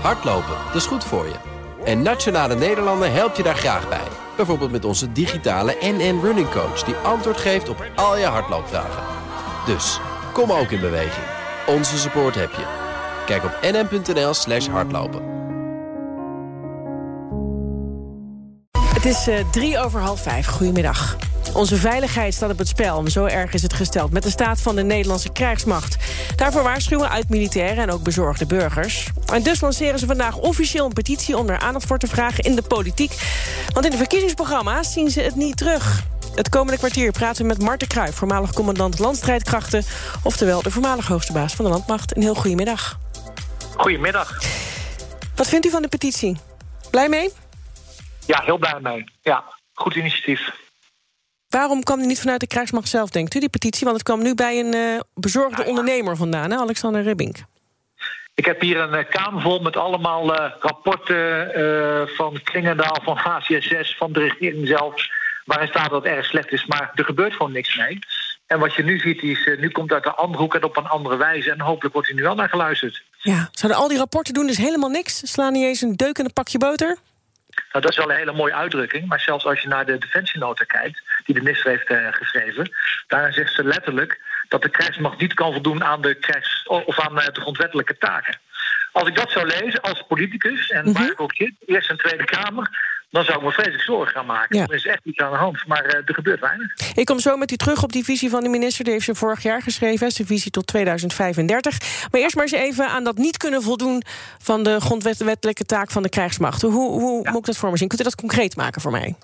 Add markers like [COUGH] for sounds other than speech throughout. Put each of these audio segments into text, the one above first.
Hardlopen, dat is goed voor je. En Nationale Nederlanden helpt je daar graag bij. Bijvoorbeeld met onze digitale NN Running Coach... die antwoord geeft op al je hardloopvragen. Dus, kom ook in beweging. Onze support heb je. Kijk op nn.nl slash hardlopen. Het is uh, drie over half vijf. Goedemiddag. Onze veiligheid staat op het spel. Zo erg is het gesteld met de staat van de Nederlandse krijgsmacht. Daarvoor waarschuwen uit militairen en ook bezorgde burgers. En dus lanceren ze vandaag officieel een petitie... om er aandacht voor te vragen in de politiek. Want in de verkiezingsprogramma's zien ze het niet terug. Het komende kwartier praten we met Marten Kruijf... voormalig commandant landstrijdkrachten... oftewel de voormalig hoogste baas van de landmacht. Een heel goedemiddag. Goedemiddag. Wat vindt u van de petitie? Blij mee? Ja, heel blij mee. Ja, goed initiatief. Waarom kwam die niet vanuit de krijgsmacht zelf, denkt u, die petitie? Want het kwam nu bij een uh, bezorgde ondernemer vandaan, hè, Alexander Ribbink. Ik heb hier een uh, kamer vol met allemaal uh, rapporten van Klingendaal, van HCSS, van de regering zelf... waarin staat dat het erg slecht is, maar er gebeurt gewoon niks mee. En wat je nu ziet, is, nu komt uit de andere hoek en op een andere wijze... en hopelijk wordt hij nu wel naar geluisterd. Ja, zouden al die rapporten doen dus helemaal niks? Slaan niet eens een deuk in een pakje boter? Nou, dat is wel een hele mooie uitdrukking. Maar zelfs als je naar de defensienota kijkt, die de minister heeft uh, geschreven, daarin zegt ze letterlijk dat de krijgsmacht niet kan voldoen aan de, krijgs, of aan uh, de grondwettelijke taken. Als ik dat zou lezen als politicus, en mm -hmm. waar ik ook zit, Eerste en Tweede Kamer, dan zou ik me vreselijk zorgen gaan maken. Ja. Er is echt iets aan de hand, maar uh, er gebeurt weinig. Ik kom zo met u terug op die visie van de minister. Die heeft ze vorig jaar geschreven, zijn visie tot 2035. Maar eerst maar eens even aan dat niet kunnen voldoen... van de grondwettelijke taak van de krijgsmacht. Hoe, hoe ja. moet ik dat voor me zien? Kunt u dat concreet maken voor mij?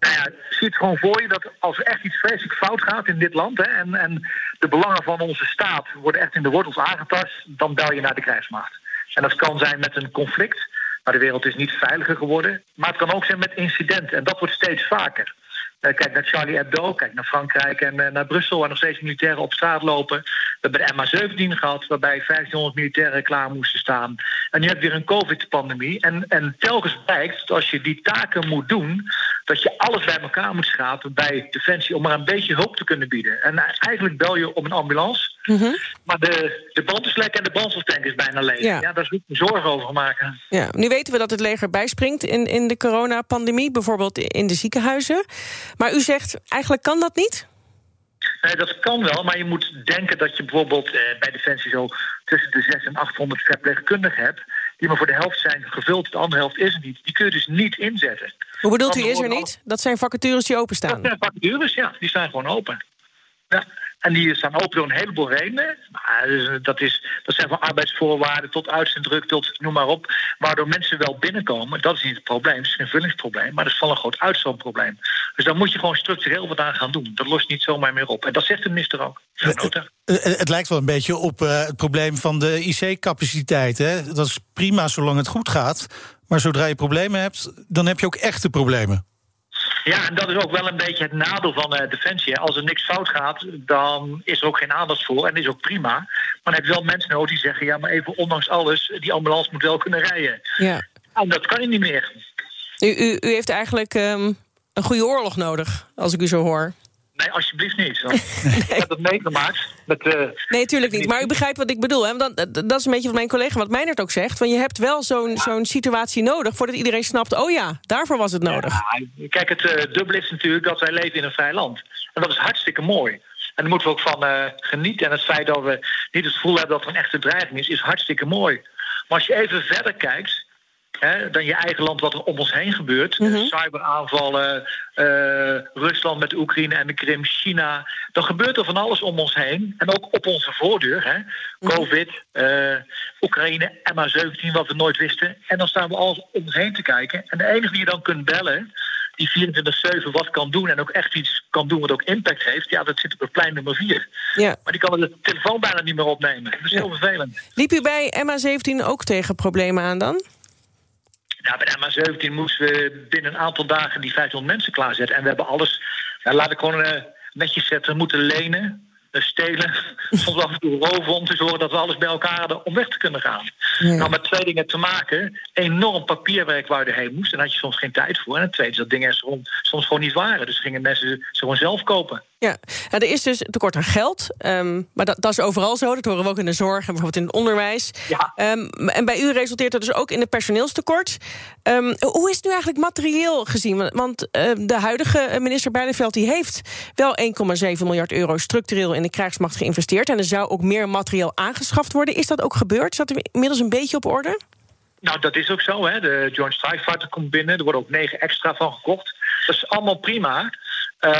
Nou ja, zie het gewoon voor je dat als er echt iets vreselijk fout gaat in dit land... Hè, en, en de belangen van onze staat worden echt in de wortels aangetast... dan bel je naar de krijgsmacht. En dat kan zijn met een conflict... Maar de wereld is niet veiliger geworden. Maar het kan ook zijn met incidenten. En dat wordt steeds vaker. Uh, kijk naar Charlie Hebdo, kijk naar Frankrijk en uh, naar Brussel... waar nog steeds militairen op straat lopen. We hebben de MH17 gehad, waarbij 1500 militairen klaar moesten staan. En nu heb je weer een covid-pandemie. En, en telkens blijkt dat als je die taken moet doen... dat je alles bij elkaar moet schrapen bij Defensie... om maar een beetje hulp te kunnen bieden. En eigenlijk bel je op een ambulance... Mm -hmm. Maar de, de band is lek en de brandstoftank is bijna leeg. Ja. ja daar moet je zorgen over maken. Ja, nu weten we dat het leger bijspringt in, in de coronapandemie... bijvoorbeeld in de ziekenhuizen. Maar u zegt, eigenlijk kan dat niet? Nee, dat kan wel, maar je moet denken dat je bijvoorbeeld eh, bij Defensie zo tussen de 600 en 800 verpleegkundigen hebt, die maar voor de helft zijn gevuld, de andere helft is er niet. Die kun je dus niet inzetten. Hoe bedoelt u, is er niet? Dat zijn vacatures die openstaan? Dat zijn vacatures, ja, die staan gewoon open. Ja. En die staan open door een heleboel redenen. Maar dat, is, dat zijn van arbeidsvoorwaarden tot uitzenddruk, tot noem maar op. Waardoor mensen wel binnenkomen. Dat is niet het probleem. Het is geen vullingsprobleem. Maar dat is wel een groot uitstroomprobleem. Dus daar moet je gewoon structureel wat aan gaan doen. Dat lost niet zomaar meer op. En dat zegt de minister ook. Het, het lijkt wel een beetje op uh, het probleem van de IC-capaciteit. Dat is prima zolang het goed gaat. Maar zodra je problemen hebt, dan heb je ook echte problemen. Ja, en dat is ook wel een beetje het nadeel van uh, Defensie. Als er niks fout gaat, dan is er ook geen aandacht voor. En is ook prima. Maar dan heb je wel mensen nodig die zeggen... ja, maar even ondanks alles, die ambulance moet wel kunnen rijden. Ja. En dat kan je niet meer. U, u, u heeft eigenlijk um, een goede oorlog nodig, als ik u zo hoor. Nee, alsjeblieft niet. [LAUGHS] nee. Ik heb het meegemaakt. Met, uh, nee, natuurlijk niet. Maar u begrijpt wat ik bedoel. Hè? Want dat, dat is een beetje wat mijn collega, wat Meinert ook zegt. Want je hebt wel zo'n ja. zo'n situatie nodig... voordat iedereen snapt, oh ja, daarvoor was het nodig. Ja, kijk, het uh, dubbele is natuurlijk dat wij leven in een vrij land. En dat is hartstikke mooi. En daar moeten we ook van uh, genieten. En het feit dat we niet het gevoel hebben dat er een echte dreiging is... is hartstikke mooi. Maar als je even verder kijkt hè, dan je eigen land wat er om ons heen gebeurt. Mm -hmm. Cyberaanvallen, uh, Rusland met Oekraïne en de Krim, China. Dan gebeurt er van alles om ons heen. En ook op onze voordeur. Hè. Covid, uh, Oekraïne, MH17, wat we nooit wisten. En dan staan we alles om ons heen te kijken. En de enige die je dan kunt bellen die 24-7 wat kan doen en ook echt iets kan doen wat ook impact heeft, ja, dat zit op plein nummer 4. Ja. Maar die kan de telefoon bijna niet meer opnemen. Dat is ja. heel vervelend. Liep u bij MH17 ook tegen problemen aan dan? Ja, bij de MH17 moesten we binnen een aantal dagen die 500 mensen klaarzetten. En we hebben alles, ja, laat ik gewoon uh, netjes zetten, moeten lenen, uh, stelen, [LAUGHS] soms af en toe roven om te zorgen dat we alles bij elkaar hadden om weg te kunnen gaan. Ja. Nou, met twee dingen te maken. Enorm papierwerk waar je heen moest. En daar had je soms geen tijd voor. En het tweede is dat dingen soms, soms gewoon niet waren. Dus gingen mensen ze gewoon zelf kopen. Ja, nou, er is dus tekort aan geld. Um, maar dat, dat, is overal zo. Dat horen we ook in de zorg en bijvoorbeeld in het onderwijs. Ja. Um, en bij u resulteert dat dus ook in de personeelstekort. Um, hoe is het nu eigenlijk materieel gezien? Want uh, de huidige minister Bijleveld die heeft wel 1,7 miljard euro structureel in de krijgsmacht geïnvesteerd. En er zou ook meer materieel aangeschaft worden. Is dat ook gebeurd? Zat er inmiddels een beetje op orde? Nou, dat is ook zo. Hè. De Joint Strike Fighter komt binnen. Er worden ook negen extra van gekocht. Dat is allemaal prima. Uh,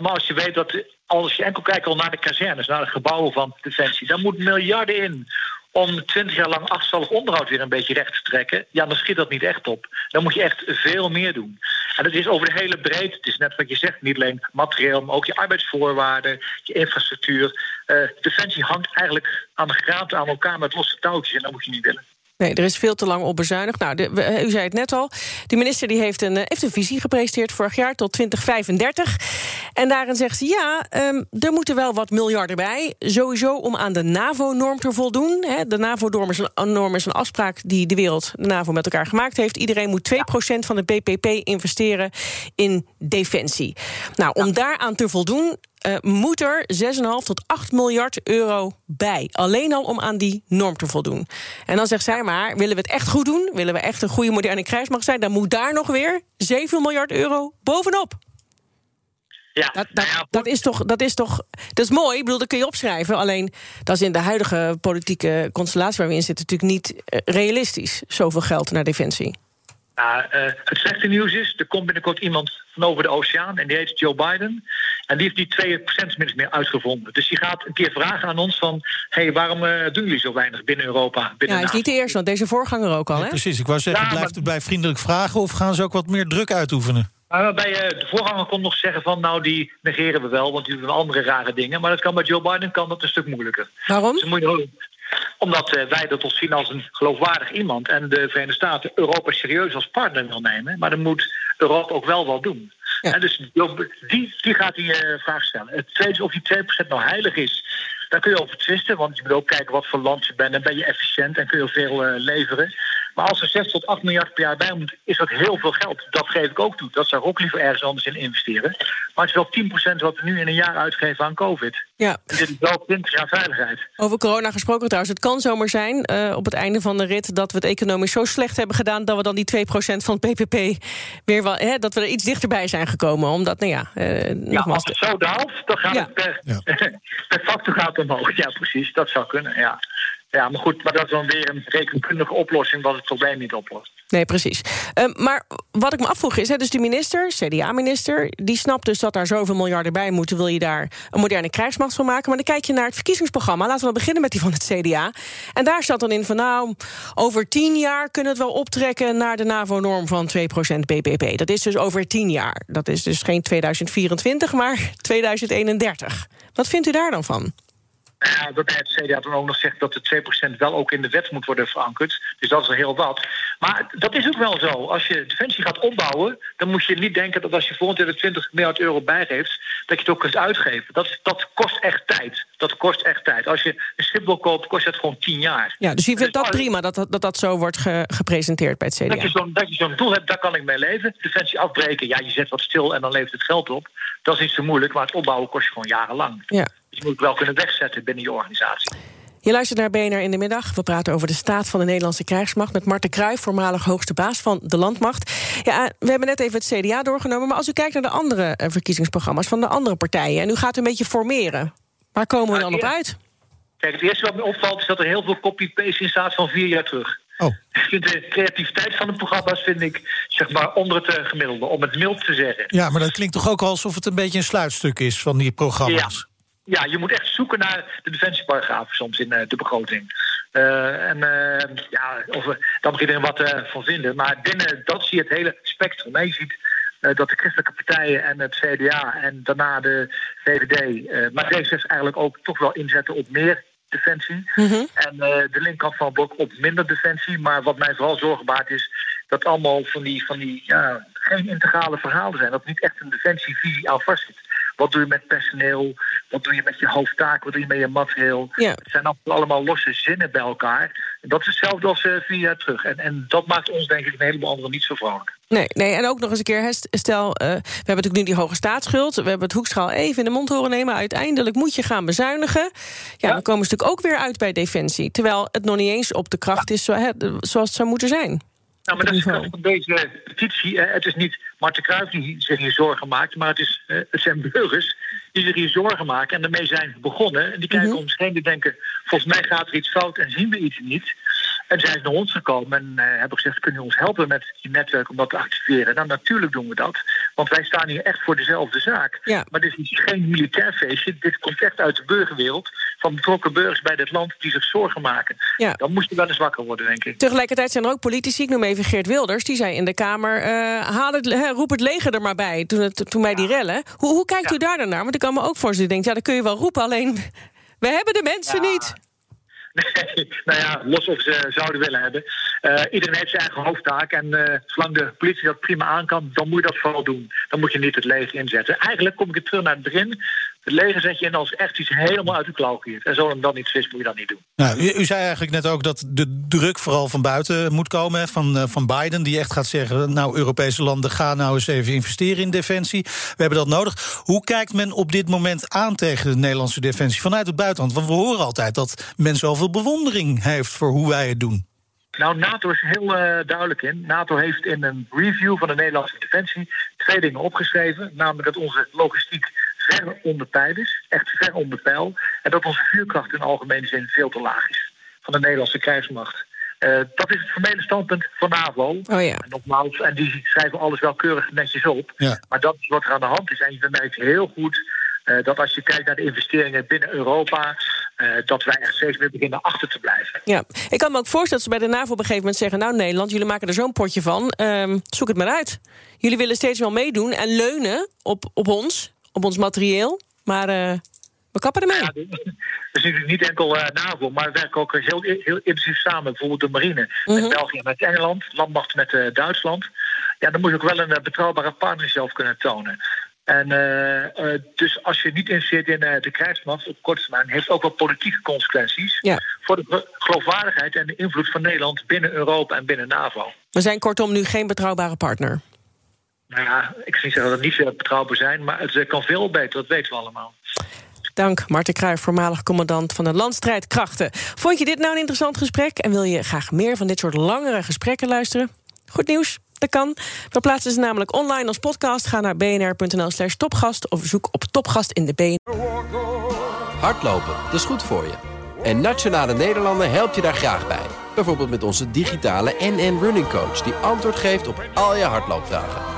maar als je weet dat als je enkel kijkt al naar de kazernes, naar de gebouwen van Defensie, dan moet miljarden in om twintig jaar lang achterstallig onderhoud weer een beetje recht te trekken. Ja, dan schiet dat niet echt op. Dan moet je echt veel meer doen. En het is over de hele breedte. Het is net wat je zegt, niet alleen materieel, maar ook je arbeidsvoorwaarden, je infrastructuur. Uh, Defensie hangt eigenlijk aan de graad aan elkaar met losse touwtjes en dat moet je niet willen. Nee, er is veel te lang op bezuinigd. Nou, de, u zei het net al. De minister die heeft, een, eh, heeft een visie gepresenteerd vorig jaar tot 2035. En daarin zegt ze: ja, um, er moeten wel wat miljarden bij. Sowieso om aan de NAVO-norm te voldoen. He, de NAVO-norm is, een, is een afspraak die de wereld, de NAVO, met elkaar gemaakt heeft. Iedereen moet 2% van de BPP investeren in defensie. Nou, om daaraan te voldoen uh, moet er 6,5 tot 8 miljard euro bij. Alleen al om aan die norm te voldoen. En dan zegt zij maar, willen we het echt goed doen... willen we echt een goede moderne krijgsmacht zijn... dan moet daar nog weer 7 miljard euro bovenop. Ja, dat, dat, dat, is toch, dat is toch. Dat is mooi, ik bedoel, dat kun je opschrijven. Alleen dat is in de huidige politieke constellatie waar we in zitten, natuurlijk niet eh, realistisch. Zoveel geld naar defensie. Nou, uh, het slechte nieuws is, er komt binnenkort iemand van over de oceaan en die heet Joe Biden. En die heeft die 2% minstens meer uitgevonden. Dus die gaat een keer vragen aan ons van... hé, hey, waarom uh, doen jullie zo weinig binnen Europa? Binnen ja, hij is niet de eerste, want deze voorganger ook al, hè? Ja, precies, ik wou zeggen, ja, blijft het bij vriendelijk vragen... of gaan ze ook wat meer druk uitoefenen? Uh, bij uh, de voorganger kon nog zeggen van... nou, die negeren we wel, want die doen andere rare dingen. Maar dat kan bij Joe Biden kan dat een stuk moeilijker. Waarom? Dus moet je, omdat uh, wij dat ons zien als een geloofwaardig iemand... en de Verenigde Staten Europa serieus als partner wil nemen. Maar dan moet Europa ook wel wat doen. Ja. En dus die, die gaat die uh, vraag stellen. Het tweede is of die 2% nou heilig is. Daar kun je over twisten, want je moet ook kijken wat voor land je bent... en ben je efficiënt en kun je veel uh, leveren. Maar als er 6 tot 8 miljard per jaar bij moet, is dat heel veel geld. Dat geef ik ook toe. Dat zou ik ook liever ergens anders in investeren. Maar het is wel 10% wat we nu in een jaar uitgeven aan COVID. Ja. dit is wel 20 jaar veiligheid. Over corona gesproken trouwens. Het kan zomaar zijn uh, op het einde van de rit... dat we het economisch zo slecht hebben gedaan... dat we dan die 2% van het PPP weer wel... Hè, dat we er iets dichterbij zijn gekomen. Omdat, nou ja... Uh, ja, als het zo daalt, dan gaat ja. het per, ja. [LAUGHS] per factor gaat omhoog. Ja, precies. Dat zou kunnen, ja. Ja, maar goed, maar dat is dan weer een rekenkundige oplossing... wat het probleem niet oplost. Nee, precies. Uh, maar wat ik me afvroeg is, hè, dus die minister, CDA-minister... die snapt dus dat daar zoveel miljarden bij moeten... wil je daar een moderne krijgsmacht van maken. Maar dan kijk je naar het verkiezingsprogramma. Laten we beginnen met die van het CDA. En daar staat dan in van nou, over tien jaar... kunnen we het wel optrekken naar de NAVO-norm van 2% BBP. Dat is dus over tien jaar. Dat is dus geen 2024, maar 2031. Wat vindt u daar dan van? Ja, dat het CDA dan ook nog zegt dat de 2% wel ook in de wet moet worden verankerd. Dus dat is wel heel wat. Maar dat is ook wel zo. Als je defensie gaat opbouwen, dan moet je niet denken dat als je volgend jaar 20 miljard euro bijgeeft, dat je het ook kunt uitgeven. Dat, dat kost echt tijd. Dat kost echt tijd. Als je een schip wil kopen, kost dat gewoon 10 jaar. Ja, dus je vindt dus dat prima dat dat, dat, dat zo wordt ge, gepresenteerd bij het CDA? Dat je zo'n zo doel hebt, daar kan ik mee leven. Defensie afbreken, ja, je zet wat stil en dan levert het geld op. Dat is niet zo moeilijk, maar het opbouwen kost je gewoon jarenlang. Ja. Dus je moet het wel kunnen wegzetten binnen je organisatie. Je luistert naar BNR in de middag. We praten over de staat van de Nederlandse krijgsmacht... met Marten Kruijf, voormalig hoogste baas van de landmacht. Ja, we hebben net even het CDA doorgenomen... maar als u kijkt naar de andere eh, verkiezingsprogramma's van de andere partijen... en u gaat een beetje formeren, waar komen we dan op uit? Kijk, het eerste wat me opvalt is dat er heel veel copy-paste in staat van vier jaar terug. Oh. Ik vind de creativiteit van de programma's vind ik, zeg maar, onder het eh, gemiddelde, om het mild te zeggen. Ja, maar dat klinkt toch ook alsof het een beetje een sluitstuk is van die programma's? Ja. Je moet echt zoeken naar de defensieparagrafen soms in uh, de begroting. Uh, en uh, ja, of, daar moet iedereen wat van vinden. Maar binnen dat zie je het hele spectrum. Je ziet dat de christelijke partijen en het CDA en daarna de VVD... maar D66 eigenlijk ook toch wel inzetten op meer defensie. Mm -hmm. En de linkerkant van het blok op minder defensie. Maar wat mij vooral zorgen baart is dat allemaal van die, van die ja, geen integrale verhalen zijn. Dat niet echt een defensievisie aan vast zit. Wat doe je met personeel? Wat doe je met je hoofdtaak? Wat doe je met je materieel? Ja. Het zijn allemaal losse zinnen bij elkaar. Dat is hetzelfde als uh, vier jaar terug. En, en dat maakt ons denk ik een heleboel anderen niet zo vrolijk. Nee, nee, en ook nog eens een keer, stel, uh, we hebben natuurlijk nu die hoge staatsschuld... we hebben het hoekschaal even in de mond horen nemen... uiteindelijk moet je gaan bezuinigen. Ja, dan komen ze natuurlijk ook weer uit bij Defensie. Terwijl het nog niet eens op de kracht is zoals het zou moeten zijn. Nou, maar dat is van deze petitie. Het is niet Marten Kruijf die zich hier zorgen maakt... maar het, is, uh, het zijn burgers die zich hier zorgen maken... en daarmee zijn begonnen. En die kijken mm -hmm. om zich heen die denken... volgens mij gaat er iets fout en zien we iets niet... En zijn ze naar ons gekomen en uh, hebben gezegd: kunnen jullie ons helpen met je netwerk om dat te activeren? Nou, natuurlijk doen we dat. Want wij staan hier echt voor dezelfde zaak. Ja. Maar dit is geen militair feestje. Dit komt echt uit de burgerwereld. Van betrokken burgers bij dit land die zich zorgen maken. Ja. Dan moest je wel eens wakker worden, denk ik. Tegelijkertijd zijn er ook politici, ik noem even Geert Wilders, die zei in de Kamer: uh, haal het, roep het leger er maar bij. Toen, het, toen bij die rellen. Hoe, hoe kijkt Ja. u daar dan naar? Want ik kan me ook voorstellen, denkt: ja, dat kun je wel roepen, alleen [LAUGHS] we hebben de mensen niet. Nee, [LAUGHS] nou ja, los of ze zouden willen hebben. Eh, iedereen heeft zijn eigen hoofdtaak. En eh, zolang de politie dat prima aan kan, dan moet je dat vooral doen. Dan moet je niet het leger inzetten. Eigenlijk kom ik het terug naar het begin. Het leger zet je in als echt iets helemaal uit de klauw giert. En zolang dat niet is, moet je dat niet doen. Nou, u, u zei eigenlijk net ook dat de druk vooral van buiten moet komen. hè, Van, eh, van Biden, die echt gaat zeggen... nou, Europese landen, gaan nou eens even investeren in defensie. We hebben dat nodig. Hoe kijkt men op dit moment aan tegen de Nederlandse defensie vanuit het buitenland? Want we horen altijd dat men zoveel bewondering heeft... voor hoe wij het doen. Nou, NATO is heel eh, duidelijk in. NATO heeft in een review van de Nederlandse defensie twee dingen opgeschreven. Namelijk dat onze logistiek ver onder pijl is. Echt ver onder pijl. En dat onze vuurkracht in algemene zin veel te laag is. Van de Nederlandse krijgsmacht. Eh, dat is het formele standpunt van NAVO. Oh ja. En nogmaals, en die schrijven alles wel keurig netjes op. Ja. Maar dat is wat er aan de hand is. En je merkt heel goed eh, dat als je kijkt naar de investeringen binnen Europa... eh, dat wij er steeds meer beginnen achter te blijven. Ja, ik kan me ook voorstellen dat ze bij de NAVO op een gegeven moment zeggen... nou Nederland, jullie maken er zo'n potje van, ehm, zoek het maar uit. Jullie willen steeds wel meedoen en leunen op, op ons, op ons materieel. Maar eh, we kappen ermee. Ja, dus natuurlijk niet enkel eh, NAVO, maar we werken ook heel, heel intensief samen. Bijvoorbeeld de marine Mhm. met België, met Engeland, landmacht met eh, Duitsland. Ja, dan moet je ook wel een betrouwbare partner zelf kunnen tonen. En dus als je niet investeert in de krijgsmacht op korte termijn, heeft ook wel politieke consequenties Ja. voor de ge- geloofwaardigheid en de invloed van Nederland binnen Europa en binnen NAVO. We zijn kortom nu geen betrouwbare partner. Nou ja, ik zou niet zeggen dat het niet veel betrouwbaar zijn, maar het eh, kan veel beter, dat weten we allemaal. Dank, Marten Kruijf, voormalig commandant van de Landstrijdkrachten. Vond je dit nou een interessant gesprek en wil je graag meer van dit soort langere gesprekken luisteren? Goed nieuws, dat kan. We plaatsen ze namelijk online als podcast. Ga naar bnr.nl slash topgast of zoek op topgast in de BNR. Hardlopen, dat is goed voor je. En Nationale Nederlanden helpt je daar graag bij. Bijvoorbeeld met onze digitale NN Running Coach... die antwoord geeft op al je hardloopvragen.